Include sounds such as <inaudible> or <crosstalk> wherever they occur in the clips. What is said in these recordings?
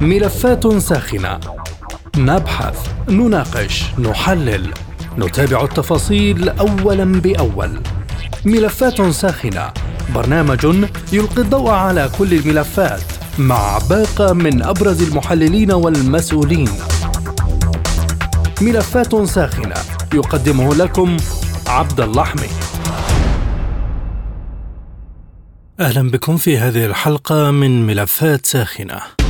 ملفات ساخنة. نبحث نناقش نحلل. نتابع التفاصيل اولا بأول. ملفات ساخنة. برنامج يلقي الضوء على كل الملفات مع باقة من أبرز المحللين والمسؤولين. ملفات ساخنة. يقدمه لكم عبد اللحمي. أهلا بكم في هذه الحلقة من ملفات ساخنة.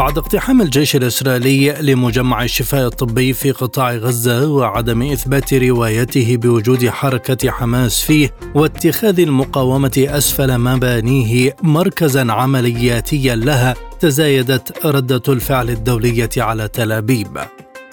بعد اقتحام الجيش الإسرائيلي لمجمع الشفاء الطبي في قطاع غزة وعدم إثبات روايته بوجود حركة حماس فيه واتخاذ المقاومة أسفل مبانيه مركزا عملياتيا لها تزايدت ردة الفعل الدولية على تل أبيب.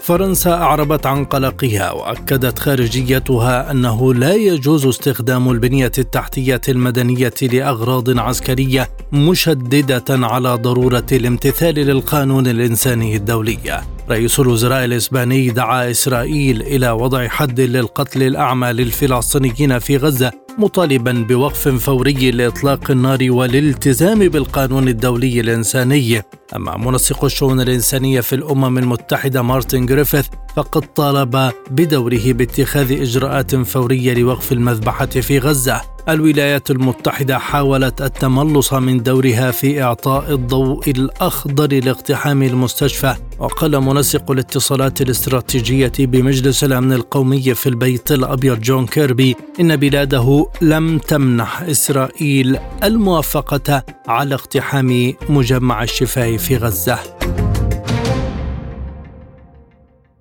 فرنسا أعربت عن قلقها وأكدت خارجيتها أنه لا يجوز استخدام البنية التحتية المدنية لأغراض عسكرية مشددة على ضرورة الامتثال للقانون الإنساني الدولي. رئيس الوزراء الإسباني دعا إسرائيل إلى وضع حد للقتل الأعمى للفلسطينيين في غزة مطالبا بوقف فوري لإطلاق النار والالتزام بالقانون الدولي الإنساني. أما منسق الشؤون الإنسانية في الأمم المتحدة مارتن جريفيث فقد طالب بدوره باتخاذ إجراءات فورية لوقف المذبحة في غزة. الولايات المتحدة حاولت التملص من دورها في إعطاء الضوء الأخضر لاقتحام المستشفى. وقال منسق الاتصالات الاستراتيجية بمجلس الأمن القومي في البيت الأبيض جون كيربي إن بلاده لم تمنح إسرائيل الموافقة على اقتحام مجمع الشفاء في غزة.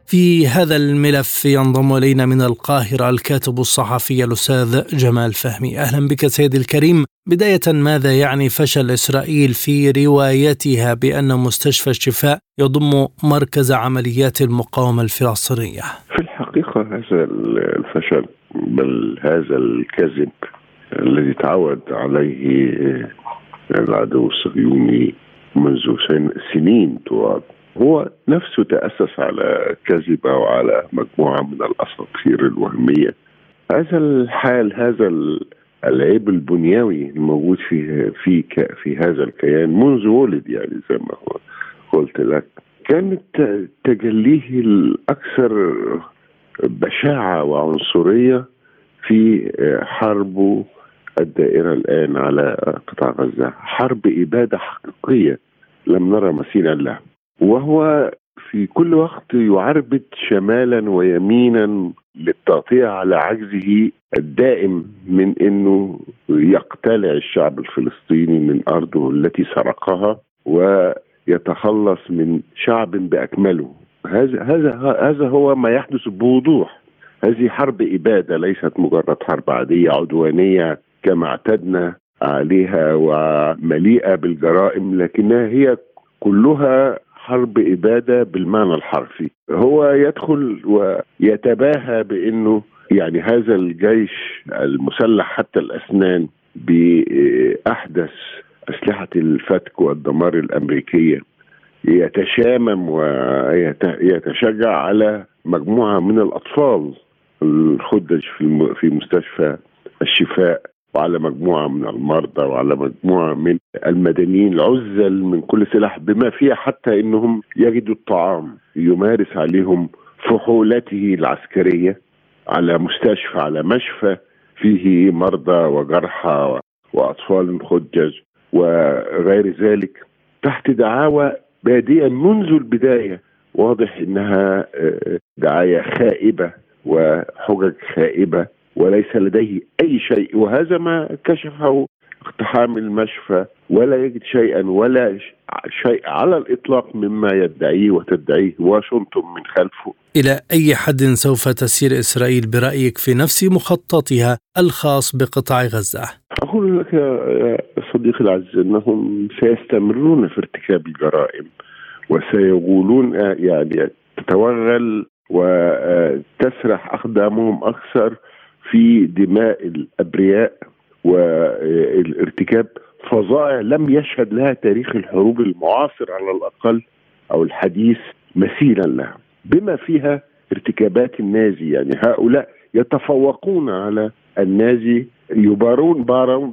في هذا الملف ينضم إلينا من القاهرة الكاتب الصحفي الأستاذ جمال فهمي. أهلا بك سيدي الكريم. بداية ماذا يعني فشل إسرائيل في روايتها بأن مستشفى الشفاء يضم مركز عمليات المقاومة الفلسطينية؟ في الحقيقة هذا الفشل بل هذا الكذب الذي تعود عليه العدو الصهيوني منذ سنين طوال. هو نفسه تأسس على كذبة وعلى مجموعة من الأساطير الوهمية. هذا الحال هذا العيب البنيوي الموجود في في في هذا الكيان منذ ولد يعني زي ما قلت لك. كانت تجليه الأكثر بشاعة وعنصرية في حربه الدائرة الآن على قطاع غزة. حرب إبادة حقيقية. لم نرى مثيلا لها. وهو في كل وقت يعربد شمالا ويمينا للتغطية على عجزه الدائم من إنه يقتلع الشعب الفلسطيني من أرضه التي سرقها ويتخلص من شعب بأكمله. هذا هذا هذا هو ما يحدث بوضوح. هذه حرب إبادة ليست مجرد حرب عادية عدوانية كما اعتدنا عليها ومليئة بالجرائم لكنها هي كلها حرب إبادة بالمعنى الحرفي. هو يدخل ويتباهى بإنه يعني هذا الجيش المسلح حتى الأسنان بأحدث أسلحة الفتك والدمار الأمريكية يتشامم ويتشجع على مجموعة من الأطفال الخدج في مستشفى الشفاء. وعلى مجموعة من المرضى وعلى مجموعة من المدنيين العزل من كل سلاح بما فيها حتى إنهم يجدوا الطعام يمارس عليهم فحولته العسكرية على مستشفى على مشفى فيه مرضى وجرحى وأطفال خدج وغير ذلك تحت دعاوى بادئا منذ البداية واضح إنها دعاية خائبة وحجج خائبة. وليس لديه أي شيء وهذا ما كشفه اقتحام المشفى ولا يجد شيئا ولا شيء على الإطلاق مما يدعيه وتدعيه واشنطن من خلفه. إلى أي حد سوف تسير إسرائيل برأيك في نفس مخططها الخاص بقطاع غزة؟ أقول لك يا صديقي العزيز أنهم سيستمرون في ارتكاب الجرائم وسيقولون يعني تتوغل وتسرح أقدامهم أكثر في دماء الأبرياء والارتكاب فظائع لم يشهد لها تاريخ الحروب المعاصر على الأقل أو الحديث مثيلا لها. بما فيها ارتكاب ارتكابات النازي يعني هؤلاء يتفوقون على النازي يبارون بارون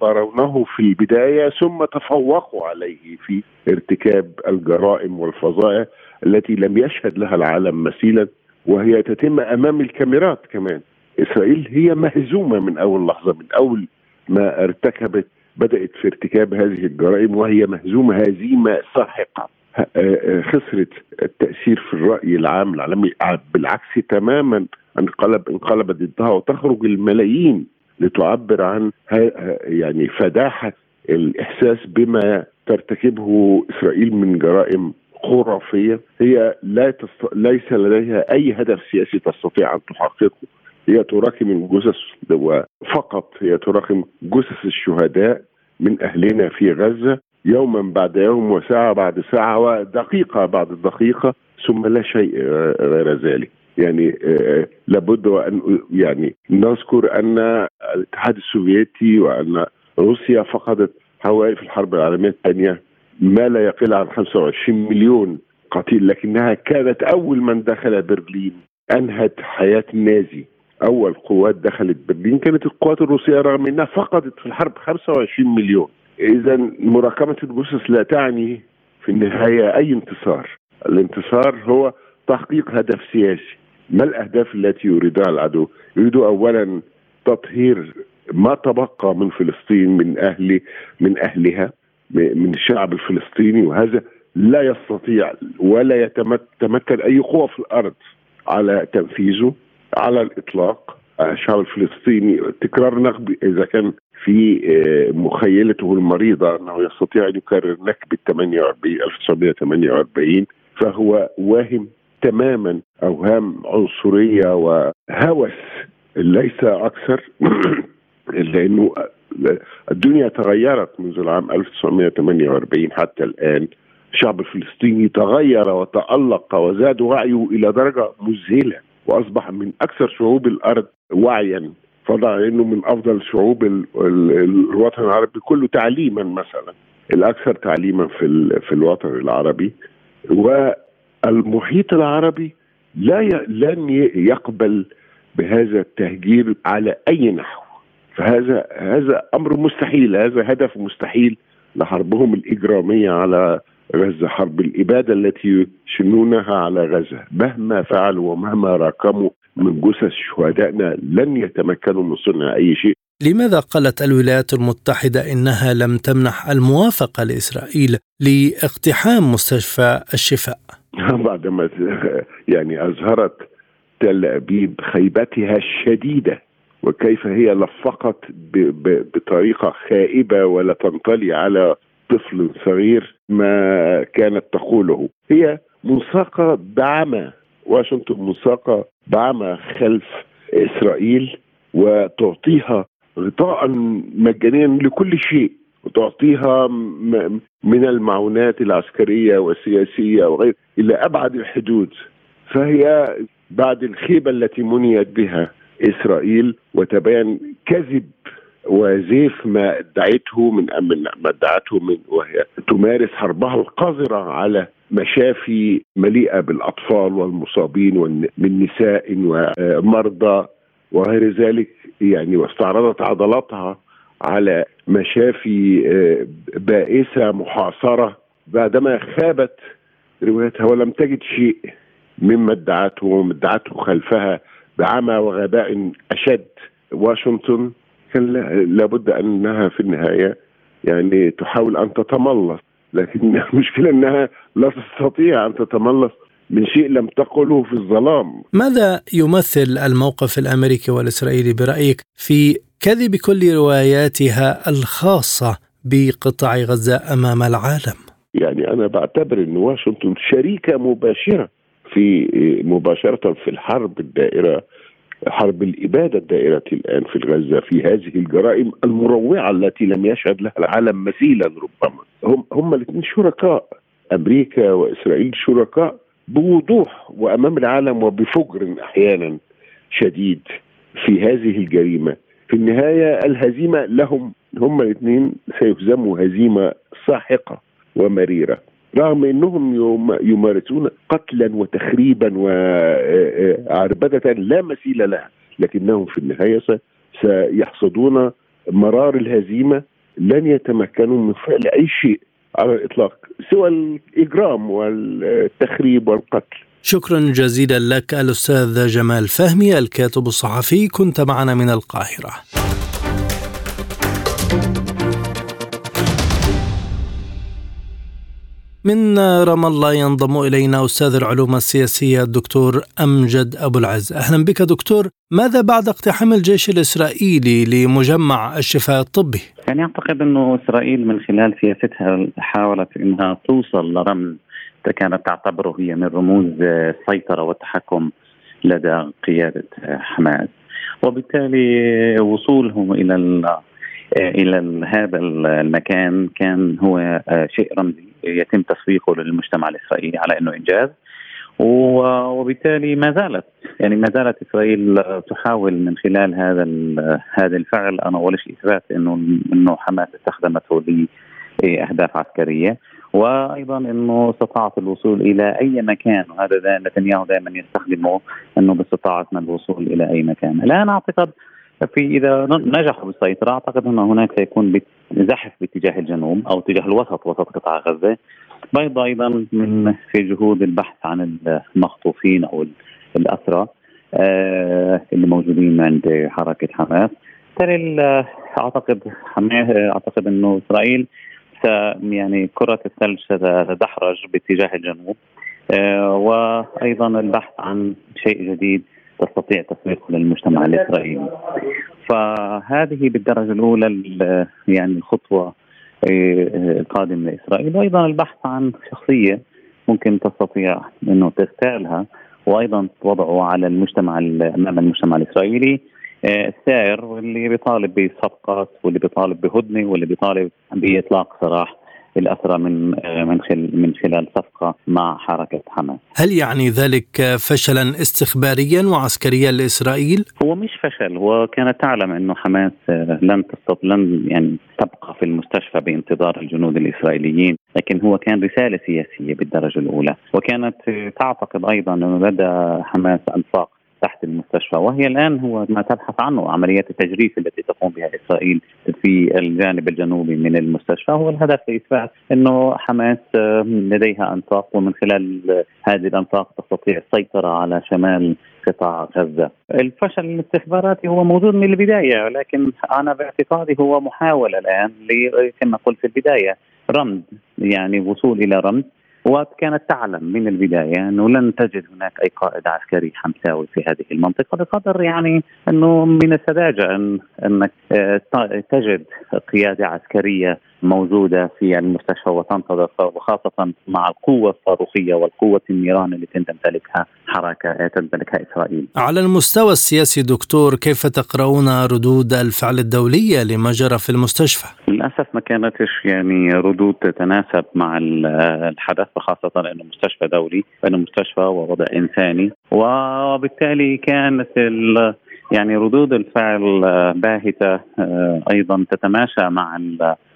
بارونه في البداية ثم تفوقوا عليه في ارتكاب الجرائم والفظائع التي لم يشهد لها العالم مثيلا وهي تتم أمام الكاميرات كمان. إسرائيل هي مهزومة من أول لحظة من أول ما ارتكبت بدأت في ارتكاب هذه الجرائم وهي مهزومة هزيمة ساحقة. آه، آه، خسرت التأثير في الرأي العام العالمي. بالعكس تماما انقلب انقلب ضدها وتخرج الملايين لتعبر عن يعني فداحة الإحساس بما ترتكبه إسرائيل من جرائم خرافية. هي لا تست... ليس لديها أي هدف سياسي تستطيع أن تحققه. هي تراكم الجثث وفقط هي تراكم جثث الشهداء من أهلنا في غزة. يوما بعد يوم وساعة بعد ساعة ودقيقة بعد دقيقة ثم لا شيء غير ذلك. يعني آه، لابد وأن يعني نذكر أن الاتحاد السوفيتي وأن روسيا فقدت حوالي في الحرب العالمية الثانية ما لا يقل عن 25 مليون قتيل لكنها كانت أول من دخل برلين أنهت حياة النازي. أول قوات دخلت برلين كانت القوات الروسية رغم إنها فقدت في الحرب 25 مليون. اذا مراكمة الجثث لا تعني في النهاية أي انتصار. الانتصار هو تحقيق هدف سياسي. ما الأهداف التي يريدها العدو؟ يريد اولا تطهير ما تبقى من فلسطين من أهل من أهلها من الشعب الفلسطيني وهذا لا يستطيع ولا يتمكن أي قوة في الأرض على تنفيذه. على الإطلاق الشعب الفلسطيني تكرار نقب إذا كان في آه، مخيلته المريضة أنه يستطيع أن يكرر نكبه 48 1948 فهو واهم تماما أوهام عنصرية وهوس ليس أكثر <clears throat> لأنه الدنيا تغيرت منذ العام 1948 حتى الآن. الشعب الفلسطيني تغير وتألق وزاد وعيه إلى درجة مذهلة. وأصبح من أكثر شعوب الأرض وعيا فضلا أنه من أفضل شعوب الوطن العربي كله تعليما مثلا الأكثر تعليما في, في الوطن العربي والمحيط العربي لا. لن يقبل بهذا التهجير على أي نحو فهذا هذا أمر مستحيل هذا هدف مستحيل لحربهم الإجرامية على غزة حرب الإبادة التي يشنونها على غزة مهما فعلوا ومهما راكموا من جثث شهدائنا لن يتمكنوا من صنع أي شيء لماذا قالت الولايات المتحدة إنها لم تمنح الموافقة لإسرائيل لاقتحام مستشفى الشفاء؟ <laughs> بعدما يعني أظهرت تل أبيب خيبتها الشديدة وكيف هي لفقت بطريقة خائبة ولا تنطلي على طفل صغير ما كانت تقوله. هي منساقه بعمى. واشنطن منساقه بعمى خلف إسرائيل وتعطيها غطاء مجانيا لكل شيء. وتعطيها من المعونات العسكرية والسياسية وغير إلى أبعد الحدود. فهي بعد الخيبة التي منيت بها إسرائيل وتبين كذب وزيف ما ادعته من ما ادعته من وهي تمارس حربها القذرة على مشافي مليئة بالأطفال والمصابين من نساء ومرضى وغير ذلك يعني واستعرضت عضلاتها على مشافي آه، بائسة محاصرة. بعدما خابت روايتها ولم تجد شيء مما ادعته ومما ادعته خلفها بعمى وغباء أشد. واشنطن كان لابد أنها في النهاية يعني تحاول أن تتملص لكن <laughs> المشكلة أنها لا تستطيع أن تتملص من شيء لم تقله في الظلام. ماذا يمثل الموقف الأمريكي والإسرائيلي برأيك في كذب كل رواياتها الخاصة بقطاع غزة أمام العالم؟ يعني أنا بعتبر إن واشنطن شريكة مباشرة في مباشرة في الحرب الدائرة حرب الإبادة الدائرة الآن في غزة في هذه الجرائم المروعة التي لم يشهد لها العالم مثيلا ربما. هم هم الاثنين شركاء. أمريكا وإسرائيل شركاء بوضوح وأمام العالم وبفجر أحيانا شديد في هذه الجريمة. في النهاية الهزيمة لهم هم الاثنين سيهزموا هزيمة ساحقة ومريرة. رغم إنهم يمارسون قتلا وتخريبا وعربده لا مثيل لها لكنهم في النهاية سيحصدون مرار الهزيمة لن يتمكنوا من فعل أي شيء على الإطلاق سوى الإجرام والتخريب والقتل. شكرا جزيلا لك الأستاذ جمال فهمي الكاتب الصحفي كنت معنا من القاهرة. من رام الله ينضم إلينا أستاذ العلوم السياسية الدكتور أمجد أبو العز. أهلا بك دكتور. ماذا بعد اقتحام الجيش الإسرائيلي لمجمع الشفاء الطبي؟ يعني أعتقد أنه إسرائيل من خلال سياستها حاولت إنها توصل لرمز كانت تعتبره هي من رموز السيطرة والتحكم لدى قيادة حماس. وبالتالي وصولهم إلى إلى هذا المكان كان هو شيء رمزي. يتم تسويقه للمجتمع الإسرائيلي على إنه إنجاز. وبالتالي ما زالت يعني ما زالت إسرائيل تحاول من خلال هذا هذا الفعل. أنا أول شيء إثبات انه إنه حماس استخدمته لأهداف عسكرية. وأيضا إنه استطاعت الوصول إلى أي مكان وهذا نتنياهو دائما يستخدمه إنه باستطاعتنا الوصول إلى أي مكان. الآن أعتقد في إذا نجحوا بالسيطرة أعتقد أن هناك سيكون زحف باتجاه الجنوب أو اتجاه الوسط وسط قطاع غزة. بيض أيضا من في جهود البحث عن المخطوفين أو الأسرى آه اللي موجودين عند حركة حماس. بالتالي أعتقد أعتقد أنه إسرائيل يعني كرة الثلج ستدحرج باتجاه الجنوب. آه وأيضا البحث عن شيء جديد تستطيع تسويقه للمجتمع الإسرائيلي. فهذه بالدرجة الأولى يعني الخطوه القادمه لإسرائيل. وأيضا البحث عن شخصية ممكن تستطيع إنه تغتالها وأيضا وضعه على المجتمع أمام المجتمع الإسرائيلي. آه، السائر واللي بيطالب بصفقات واللي بيطالب بهدنة واللي بيطالب بإطلاق سراح. الأسرى من من خلال من خلال صفقة مع حركة حماس. هل يعني ذلك فشلا استخباريا وعسكريا لإسرائيل؟ هو مش فشل هو كانت تعلم أنه حماس لن تستطيع لن يعني تبقى في المستشفى بانتظار الجنود الإسرائيليين لكن هو كان رسالة سياسية بالدرجة الأولى وكانت تعتقد أيضا أنه لدى حماس أنفاق تحت المستشفى وهي الآن هو ما تبحث عنه عمليات التجريف التي تقوم بها إسرائيل في الجانب الجنوبي من المستشفى هو الهدف لإثبات إنه حماس لديها انفاق ومن خلال هذه الانفاق تستطيع السيطرة على شمال قطاع غزة. الفشل الاستخباراتي هو موجود من البداية لكن أنا باعتقادي هو محاولة الآن كما قلت في البداية رمز يعني وصول إلى رمز وكانت تعلم من البداية أنه لن تجد هناك أي قائد عسكري حمساوي في هذه المنطقة بقدر يعني أنه من السذاجة ان أنك آه، تجد قيادة عسكرية موجودة في المستشفى وتنتظر وخاصة مع القوة الصاروخية والقوة النيران التي تمتلكها حركة تمتلكها إسرائيل. على المستوى السياسي دكتور كيف تقرؤون ردود الفعل الدولية لما جرى في المستشفى؟ للأسف ما كانتش يعني ردود تتناسب مع الحدث خاصه انه مستشفى دولي، انه مستشفى ووضع إنساني وبالتالي كانت يعني ردود الفعل باهتة آه، أيضا تتماشى مع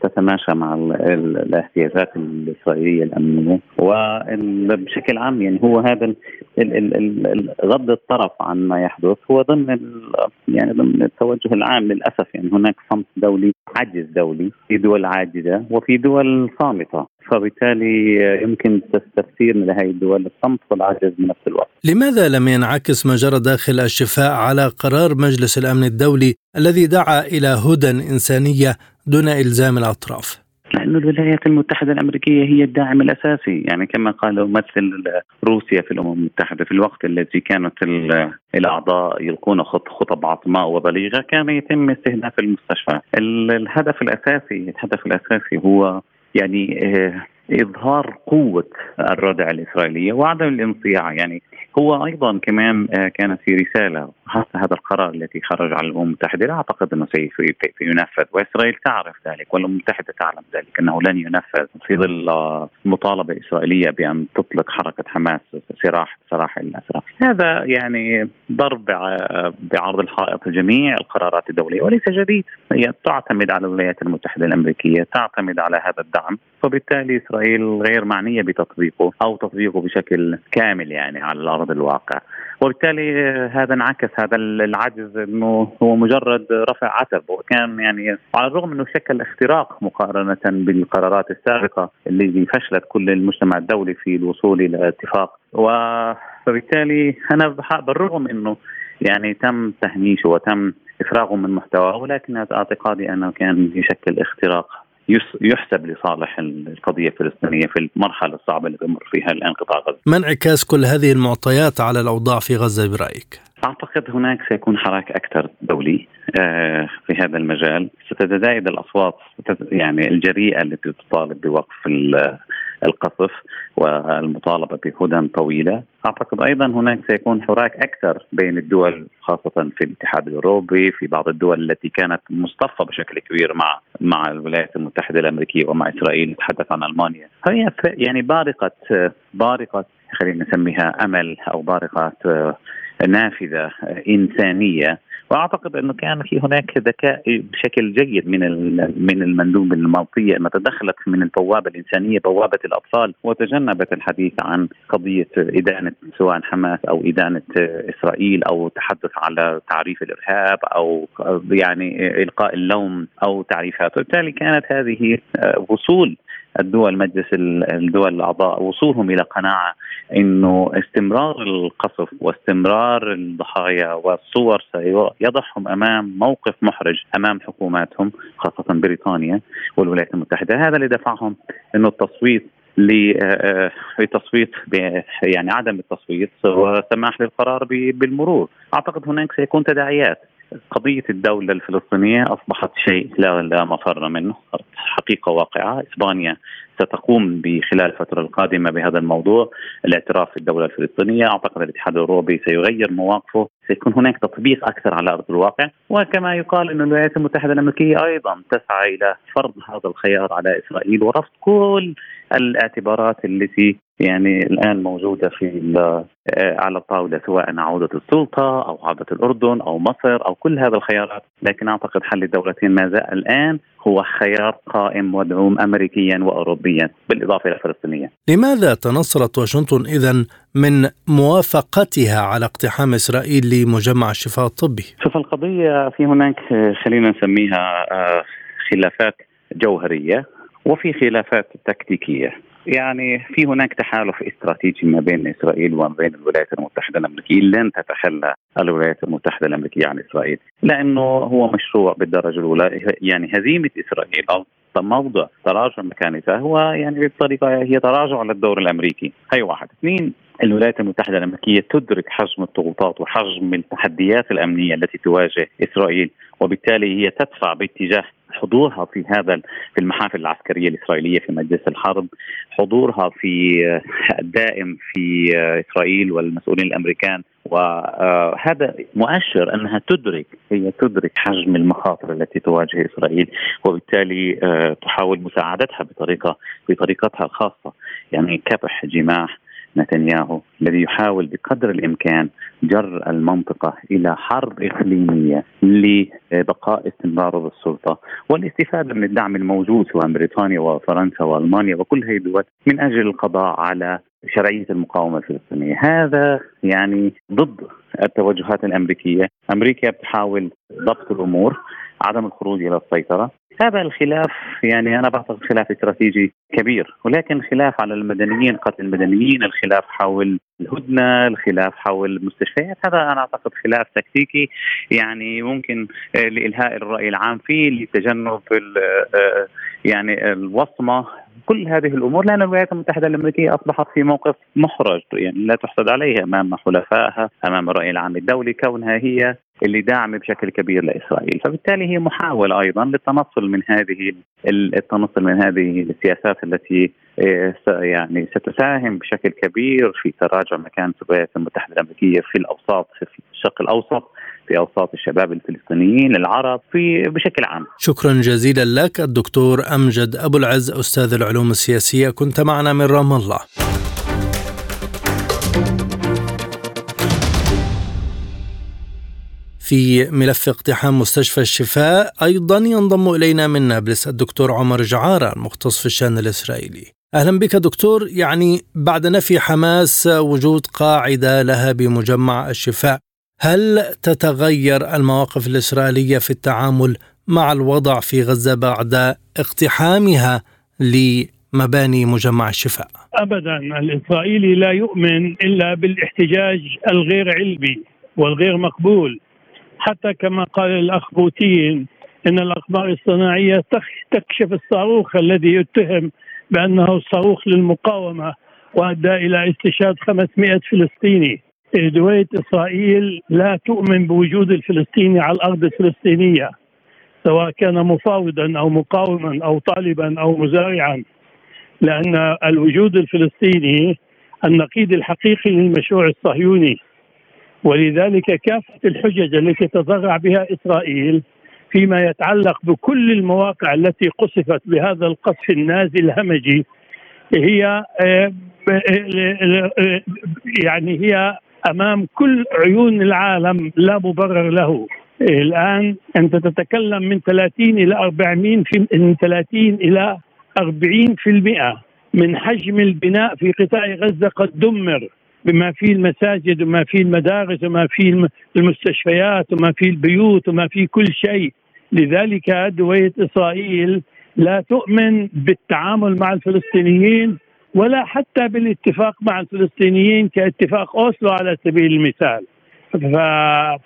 تتماشى مع الاحتياجات الإسرائيلية الأمنية. وبشكل عام يعني هو هذا غض الطرف عن ما يحدث. هو ضمن يعني ضمن التوجه العام للأسف يعني هناك صمت دولي عجز دولي في دول عاجزة وفي دول صامتة. فبالتالي يمكن تفسير لهذه الدول الصمت والعجز بنفس الوقت. لماذا لم ينعكس ما جرى داخل الشفاء على قرار مجلس الأمن الدولي الذي دعا إلى هدى إنسانية دون إلزام الأطراف؟ لأن الولايات المتحدة الأمريكية هي الداعم الأساسي يعني كما قال ممثل روسيا في الأمم المتحدة في الوقت الذي كانت الأعضاء يلقون خطب عظماء وبليغة كان يتم استهداف المستشفى الهدف الأساسي الهدف الأساسي هو يعني آه، إظهار قوة الردع الإسرائيلية وعدم الانصياع. يعني هو أيضا كمان آه، كان في رسالة حتى هذا القرار الذي خرج على الأمم المتحدة لا أعتقد إنه سينفذ وإسرائيل تعرف ذلك والأمم المتحدة تعلم ذلك إنه لن ينفذ في ظل مطالبة إسرائيلية بأن تطلق حركة حماس سراح سراح الاسرى هذا يعني ضرب بعرض الحائط جميع القرارات الدولية وليس جديد. هي تعتمد على الولايات المتحدة الأمريكية تعتمد على هذا الدعم وبالتالي إسرائيل غير معنية بتطبيقه أو تطبيقه بشكل كامل يعني على الأرض. الواقع. وبالتالي هذا انعكس هذا العجز إنه هو مجرد رفع عتب. وكان يعني على الرغم إنه شكل اختراق مقارنة بالقرارات السابقة اللي فشلت كل المجتمع الدولي في الوصول إلى اتفاق. وبالتالي أنا بالرغم إنه يعني تم تهميشه وتم إفراغه من محتواه ولكن أعتقادي أنه كان يشكل اختراق. يحسب لصالح القضية الفلسطينية في المرحلة الصعبة اللي بمر فيها الآن قطاع غزة. ما انعكاس كل هذه المعطيات على الأوضاع في غزة برأيك؟ أعتقد هناك سيكون حراك أكثر دولي آه، في هذا المجال ستتزايد الأصوات يعني الجريئة التي تطالب بوقف القصف والمطالبة بهدن طويلة، أعتقد أيضا هناك سيكون حراك أكثر بين الدول خاصة في الاتحاد الأوروبي، في بعض الدول التي كانت مصطفى بشكل كبير مع مع الولايات المتحدة الأمريكية ومع إسرائيل نتحدث عن ألمانيا، هي يعني بارقة بارقة خلينا نسميها أمل أو بارقة نافذة إنسانية. وأعتقد أنه كان في هناك ذكاء بشكل جيد من من المندوب المالطيه انها تدخلت من البوابة الإنسانية بوابة الأطفال وتجنبت الحديث عن قضية إدانة سواء حماس أو إدانة إسرائيل أو التحدث على تعريف الإرهاب أو يعني إلقاء اللوم أو تعريفات وبالتالي كانت هذه وصول الدول مجلس الدول الأعضاء وصولهم إلى قناعة إنه استمرار القصف واستمرار الضحايا والصور سيضعهم أمام موقف محرج أمام حكوماتهم خاصة بريطانيا والولايات المتحدة. هذا اللي دفعهم إنه التصويت لتصويت يعني عدم التصويت والسماح للقرار بالمرور. أعتقد هناك سيكون تداعيات. قضية الدولة الفلسطينية أصبحت شيء لا لا مفر منه. حقيقة واقعة. إسبانيا ستقوم بخلال الفترة القادمة بهذا الموضوع. الاعتراف بالدولة الفلسطينية أعتقد الاتحاد الأوروبي سيغير مواقفه. سيكون هناك تطبيق أكثر على أرض الواقع. وكما يقال أن الولايات المتحدة الأمريكية أيضا تسعى إلى فرض هذا الخيار على إسرائيل ورفض كل الاعتبارات التي يعني الآن موجودة في آه، على الطاولة سواء عودة السلطة أو عودة الأردن أو مصر أو كل هذه الخيارات، لكن أعتقد حل الدولتين ما زال الآن هو خيار قائم مدعوم امريكيا واوروبيا بالإضافة إلى الفلسطينيه. لماذا تنصلت واشنطن اذا من موافقتها على اقتحام إسرائيل لمجمع الشفاء الطبي؟ شوف القضية في هناك خلينا نسميها آه، خلافات جوهرية وفي خلافات تكتيكية يعني في هناك تحالف استراتيجي ما بين إسرائيل وما بين الولايات المتحدة الأمريكية. لن تتخلى الولايات المتحدة الأمريكية عن إسرائيل لأنه هو مشروع بالدرجة الأولى. يعني هزيمة إسرائيل أو موضع تراجع مكانتها هو يعني بطريقة هي تراجع على الدور الأمريكي. هي واحد. اثنين الولايات المتحدة الأمريكية تدرك حجم الضغوطات وحجم التحديات الأمنية التي تواجه إسرائيل وبالتالي هي تدفع باتجاه حضورها في هذا في المحافل العسكرية الإسرائيلية في مجلس الحرب، حضورها في الدائم في إسرائيل والمسؤولين الأمريكان وهذا مؤشر أنها تدرك هي تدرك حجم المخاطر التي تواجه إسرائيل وبالتالي تحاول مساعدتها بطريقه بطريقتها الخاصة يعني كبح جماح نتنياهو الذي يحاول بقدر الإمكان جر المنطقة إلى حرب إقليمية لبقاء استمراره بالسلطه والاستفادة من الدعم الموجود سواء بريطانيا وفرنسا وألمانيا وكل هذه الدول من أجل القضاء على شرعية المقاومة الفلسطينية، هذا يعني ضد التوجهات الأمريكية، أمريكا بتحاول ضبط الأمور، عدم الخروج إلى السيطرة، هذا الخلاف يعني أنا بعتقد خلاف استراتيجي كبير ولكن خلاف على المدنيين قتل المدنيين الخلاف حول الهدنة الخلاف حول المستشفيات هذا أنا أعتقد خلاف تكتيكي يعني ممكن آه، لإلهاء الرأي العام فيه لتجنب آه، يعني الوصمة كل هذه الأمور لأن الولايات المتحدة الأمريكية أصبحت في موقف محرج يعني لا تحسد عليها أمام حلفائها أمام الراي العام الدولي كونها هي اللي داعمة بشكل كبير لإسرائيل، فبالتالي هي محاولة أيضا للتنصل من هذه التنصل من هذه السياسات التي آه، يعني ستساهم بشكل كبير في تراجع مكانه الولايات المتحدة الأمريكية في الأوساط في الشرق الأوسط. في أوساط الشباب الفلسطينيين العرب في بشكل عام. شكرا جزيلا لك الدكتور أمجد أبو العز أستاذ العلوم السياسية كنت معنا من رام الله. في ملف اقتحام مستشفى الشفاء أيضا ينضم إلينا من نابلس الدكتور عمر جعارة المختص في الشأن الإسرائيلي أهلا بك دكتور يعني بعد نفي حماس وجود قاعدة لها بمجمع الشفاء هل تتغير المواقف الإسرائيلية في التعامل مع الوضع في غزة بعد اقتحامها لمباني مجمع الشفاء؟ أبدا الإسرائيلي لا يؤمن إلا بالاحتجاج الغير علمي والغير مقبول. حتى كما قال الأخ بوتين إن الاقمار الصناعية تكشف الصاروخ الذي يتهم بأنه صاروخ للمقاومة وأدى إلى استشهاد 500 فلسطيني. دوية إسرائيل لا تؤمن بوجود الفلسطيني على الأرض الفلسطينية سواء كان مفاوضا أو مقاوما أو طالبا أو مزارعا لأن الوجود الفلسطيني النقيض الحقيقي للمشروع الصهيوني. ولذلك كافة الحجج التي تتضرع بها إسرائيل فيما يتعلق بكل المواقع التي قصفت بهذا القصف النازي الهمجي هي آه، يعني هي أمام كل عيون العالم لا مبرر له. الآن أنت تتكلم من 30 إلى 40 في من 30 إلى 40% من حجم البناء في قطاع غزة قد دمر بما فيه المساجد وما فيه المدارس وما فيه المستشفيات وما فيه البيوت وما فيه كل شيء. لذلك دوية إسرائيل لا تؤمن بالتعامل مع الفلسطينيين ولا حتى بالاتفاق مع الفلسطينيين كاتفاق أوسلو على سبيل المثال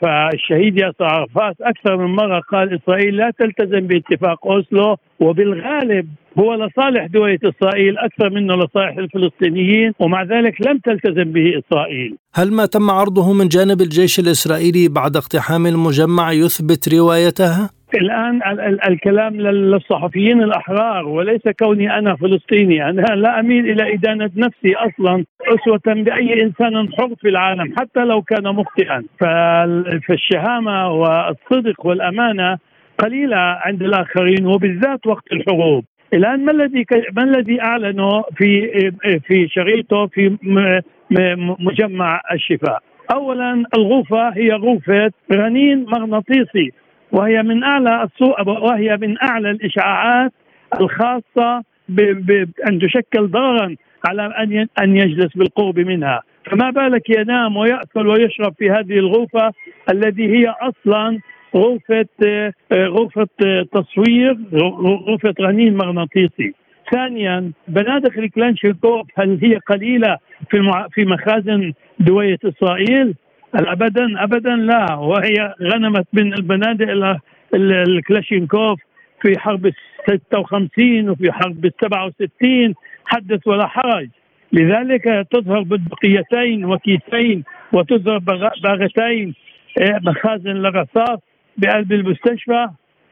فالشهيد ياسر عرفات أكثر من مرة قال إسرائيل لا تلتزم باتفاق أوسلو وبالغالب هو لصالح دولة إسرائيل أكثر منه لصالح الفلسطينيين ومع ذلك لم تلتزم به إسرائيل هل ما تم عرضه من جانب الجيش الإسرائيلي بعد اقتحام المجمع يثبت روايتها؟ الآن الكلام للصحفيين الأحرار وليس كوني أنا فلسطيني أنا لا أميل إلى إدانة نفسي أصلا أسوة بأي إنسان حر في العالم حتى لو كان مخطئا. فالشهامة والصدق والأمانة قليلة عند الآخرين وبالذات وقت الحروب. الآن ما الذي ما الذي أعلنه في في شريطه في مجمع الشفاء؟ اولا الغرفة هي غرفة رنين مغناطيسي. وهي من أعلى وهي من أعلى الاشعاعات الخاصة بان تشكل ضررا على أن أن يجلس بالقرب منها فما بالك ينام ويأكل ويشرب في هذه الغرفة التي هي أصلا غرفة غرفة تصوير غرفة رنين مغناطيسي ثانيا بنادق الكلانشيكوف هل هي قليلة في في مخازن دوية إسرائيل؟ ابدا ابدا لا. وهي غنمت من البنادق الكلاشينكوف في حرب 56 وفي حرب 67 حدث ولا حرج. لذلك تظهر بندقيتين وكيسين وتظهر باغتين إيه، مخازن للرصاص بقلب المستشفى.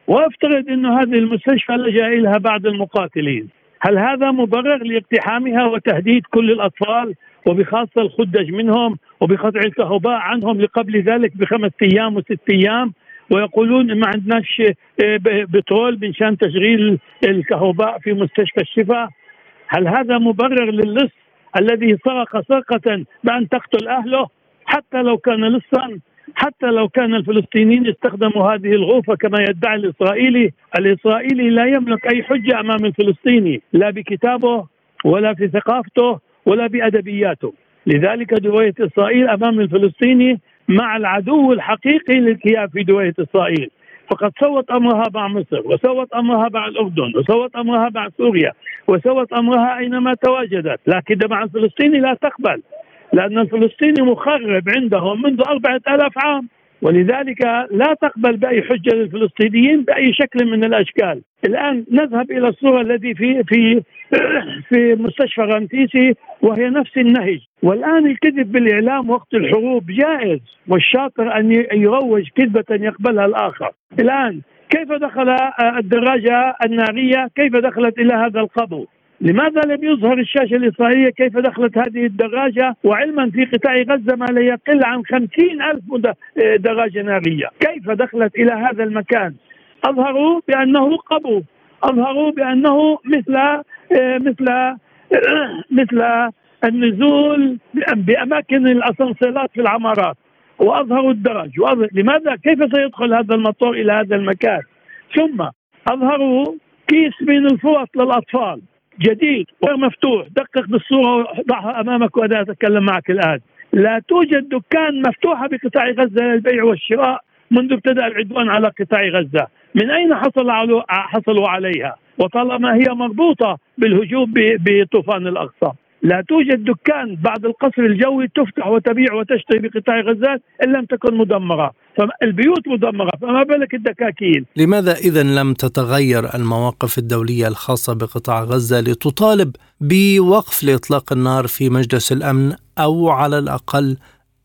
وافترض إنه هذه المستشفى لجأ إليها بعض المقاتلين. هل هذا مبرر لاقتحامها وتهديد كل الأطفال وبخاصة الخدج منهم وبقطع الكهرباء عنهم لقبل ذلك بخمس أيام وست أيام؟ ويقولون ما عندناش آه، بترول من شان تشغيل الكهرباء في مستشفى الشفاء. هل هذا مبرر للص الذي سرق سرقة بأن تقتل أهله حتى لو كان لصا؟ حتى لو كان الفلسطينيين استخدموا هذه الغرفة كما يدعي الإسرائيلي الإسرائيلي لا يملك أي حجة أمام الفلسطيني لا بكتابه ولا في ثقافته ولا بأدبياته. لذلك دوية إسرائيل أمام الفلسطيني مع العدو الحقيقي للكيان في دوية إسرائيل. فقد سوت أمرها مع مصر وسوت أمرها مع الأردن وسوت أمرها مع سوريا وسوت أمرها أينما تواجدت. لكن مع الفلسطيني لا تقبل. لأن الفلسطيني مخرب عندهم منذ أربعة ألاف عام ولذلك لا تقبل بأي حجة للفلسطينيين بأي شكل من الأشكال. الآن نذهب إلى الصورة التي في في في مستشفى رمسيسي وهي نفس النهج، والآن الكذب بالإعلام وقت الحروب جائز والشاطر أن يروج كذبة يقبلها الآخر. الآن كيف دخل الدراجة النارية؟ كيف دخلت إلى هذا القبو؟ لماذا لم يظهر الشاشة الإسرائيلية كيف دخلت هذه الدراجة؟ وعلما في قطاع غزة ما لا يقل عن خمسين ألف دراجة نارية. كيف دخلت إلى هذا المكان؟ أظهروا بأنه قبو. أظهروا بأنه مثل مثل مثل النزول بأماكن الأسانسيرات في العمارات. واظهروا الدرج لماذا؟ كيف سيدخل هذا المطور إلى هذا المكان؟ ثم اظهروا كيس من الفوط للاطفال. جديد وغير مفتوح. دقق بالصورة ضعها أمامك وأنا أتكلم معك الآن. لا توجد دكان مفتوحة بقطاع غزة للبيع والشراء منذ ابتدا العدوان على قطاع غزة. من أين حصل حصلوا عليها؟ وطالما هي مربوطة بالهجوم بطوفان الأقصى. لا توجد دكان بعد القصر الجوي تفتح وتبيع وتشتري بقطاع غزة إن لم تكن مدمرة. فالبيوت مدمرة فما بالك الدكاكين لماذا إذا لم تتغير المواقف الدولية الخاصة بقطاع غزة لتطالب بوقف لإطلاق النار في مجلس الأمن أو على الأقل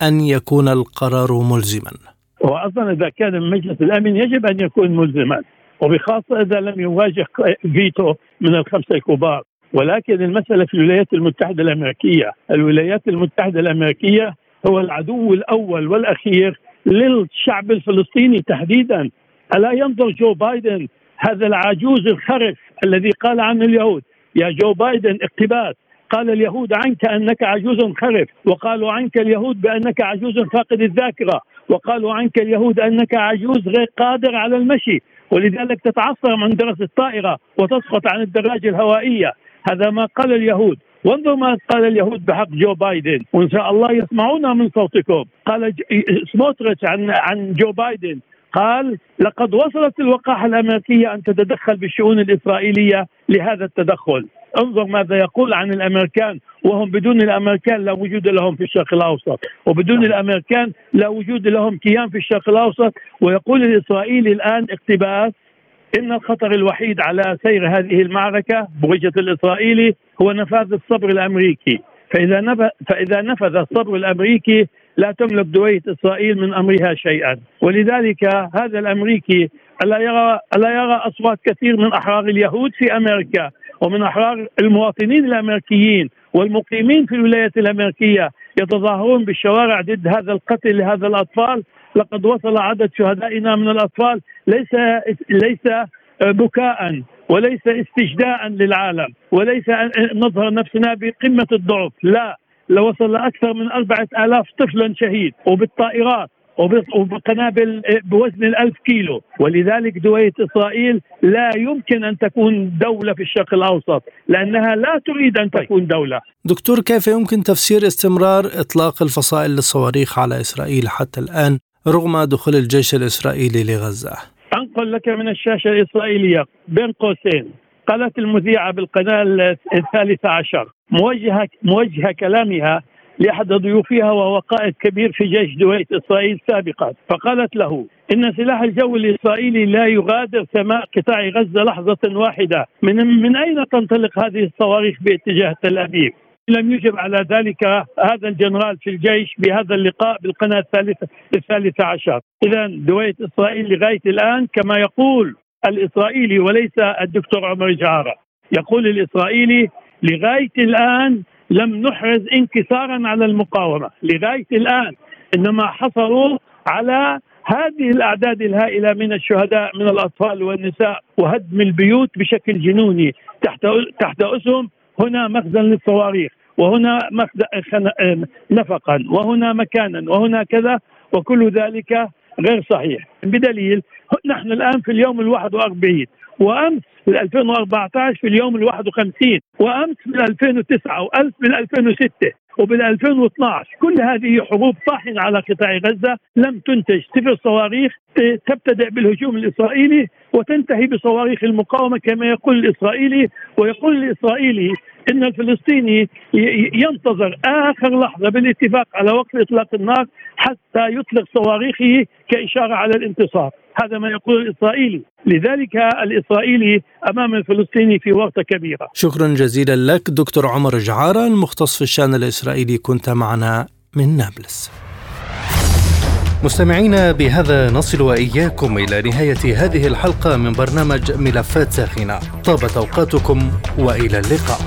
أن يكون القرار ملزما؟ وأصلا إذا كان مجلس الأمن يجب أن يكون ملزما وبخاصة إذا لم يواجه فيتو من الخمسة الكبار. ولكن المسألة في الولايات المتحدة الأمريكية. الولايات المتحدة الأمريكية هو العدو الأول والأخير للشعب الفلسطيني تحديدا. ألا ينظر جو بايدن؟ هذا العجوز الخرف الذي قال عنه اليهود. يا جو بايدن اقتباس. قال اليهود عنك أنك عجوز خرف وقالوا عنك اليهود بأنك عجوز فاقد الذاكرة وقالوا عنك اليهود أنك عجوز غير قادر على المشي ولذلك تتعصر من درس الطائرة وتسقط عن الدراجة الهوائية. هذا ما قال اليهود. وانظر ما قال اليهود بحق جو بايدن. وإن شاء الله يسمعون من صوتكم. قال سموتريتش عن عن جو بايدن. قال لقد وصلت الوقاحة الأمريكية أن تتدخل بالشؤون الإسرائيلية لهذا التدخل. انظر ماذا يقول عن الأمريكان. وهم بدون الأمريكان لا وجود لهم في الشرق الأوسط. وبدون الأمريكان لا وجود لهم كيان في الشرق الأوسط. ويقول الإسرائيلي الآن اقتباس إن الخطر الوحيد على سير هذه المعركة بوجهة الإسرائيلي هو نفاذ الصبر الأمريكي. فإذا نفذ فإذا نفذ الصبر الأمريكي لا تملك دوية إسرائيل من أمرها شيئا. ولذلك هذا الأمريكي ألا يرى ألا يرى أصوات كثير من أحرار اليهود في أمريكا ومن أحرار المواطنين الأمريكيين والمقيمين في الولايات الأمريكية يتظاهرون بالشوارع ضد هذا القتل لهذا الأطفال لقد وصل عدد شهدائنا من الأطفال ليس ليس بكاء وليس استجداء للعالم وليس أن نظهر نفسنا بقمة الضعف. لا لوصل أكثر من أربعة آلاف طفلا شهيد وبالطائرات وبقنابل بوزن الألف كيلو. ولذلك دوية إسرائيل لا يمكن أن تكون دولة في الشرق الأوسط لأنها لا تريد أن تكون دولة. دكتور كيف يمكن تفسير استمرار إطلاق الفصائل للصواريخ على إسرائيل حتى الآن؟ رغم دخول الجيش الإسرائيلي لغزة. أنقل لك من الشاشة الإسرائيلية بين قوسين قالت المذيعة بالقناة الثالثة عشر موجهة موجهة كلامها لأحد ضيوفها وهو قائد كبير في جيش دويت إسرائيل سابقا فقالت له إن سلاح الجو الإسرائيلي لا يغادر سماء قطاع غزة لحظة واحدة من, من أين تنطلق هذه الصواريخ باتجاه تل أبيب؟ لم يجب على ذلك هذا الجنرال في الجيش بهذا اللقاء بالقناة الثالثة الثالثة عشر. إذا دويت إسرائيل لغاية الآن كما يقول الإسرائيلي وليس الدكتور عمر جعارة. يقول الإسرائيلي لغاية الآن لم نحرز انكسارا على المقاومة. لغاية الآن إنما حصلوا على هذه الأعداد الهائلة من الشهداء من الأطفال والنساء وهدم البيوت بشكل جنوني تحت تحت أسهم هنا مخزن للصواريخ وهنا نفقا وهنا مكانا وهنا كذا وكل ذلك غير صحيح. بدليل نحن الآن في اليوم الواحد وأربعين. وأمس في 2014 في اليوم ال 51 وأمس من 2009 وامس من 2006 وبال 2012 كل هذه حروب طاحنة على قطاع غزة لم تنتج صفر صواريخ تبتدئ بالهجوم الإسرائيلي وتنتهي بصواريخ المقاومة كما يقول الإسرائيلي ويقول الإسرائيلي إن الفلسطيني ينتظر آخر لحظة بالاتفاق على وقف إطلاق النار حتى يطلق صواريخه كإشارة على الانتصار. هذا ما يقول الإسرائيلي. لذلك الإسرائيلي أمام الفلسطيني في ورطة كبيرة. شكرا جزيلا لك دكتور عمر جعارة المختص في الشأن الإسرائيلي. كنت معنا من نابلس. مستمعينا بهذا نصل وإياكم إلى نهاية هذه الحلقة من برنامج ملفات ساخنة. طابت أوقاتكم وإلى اللقاء.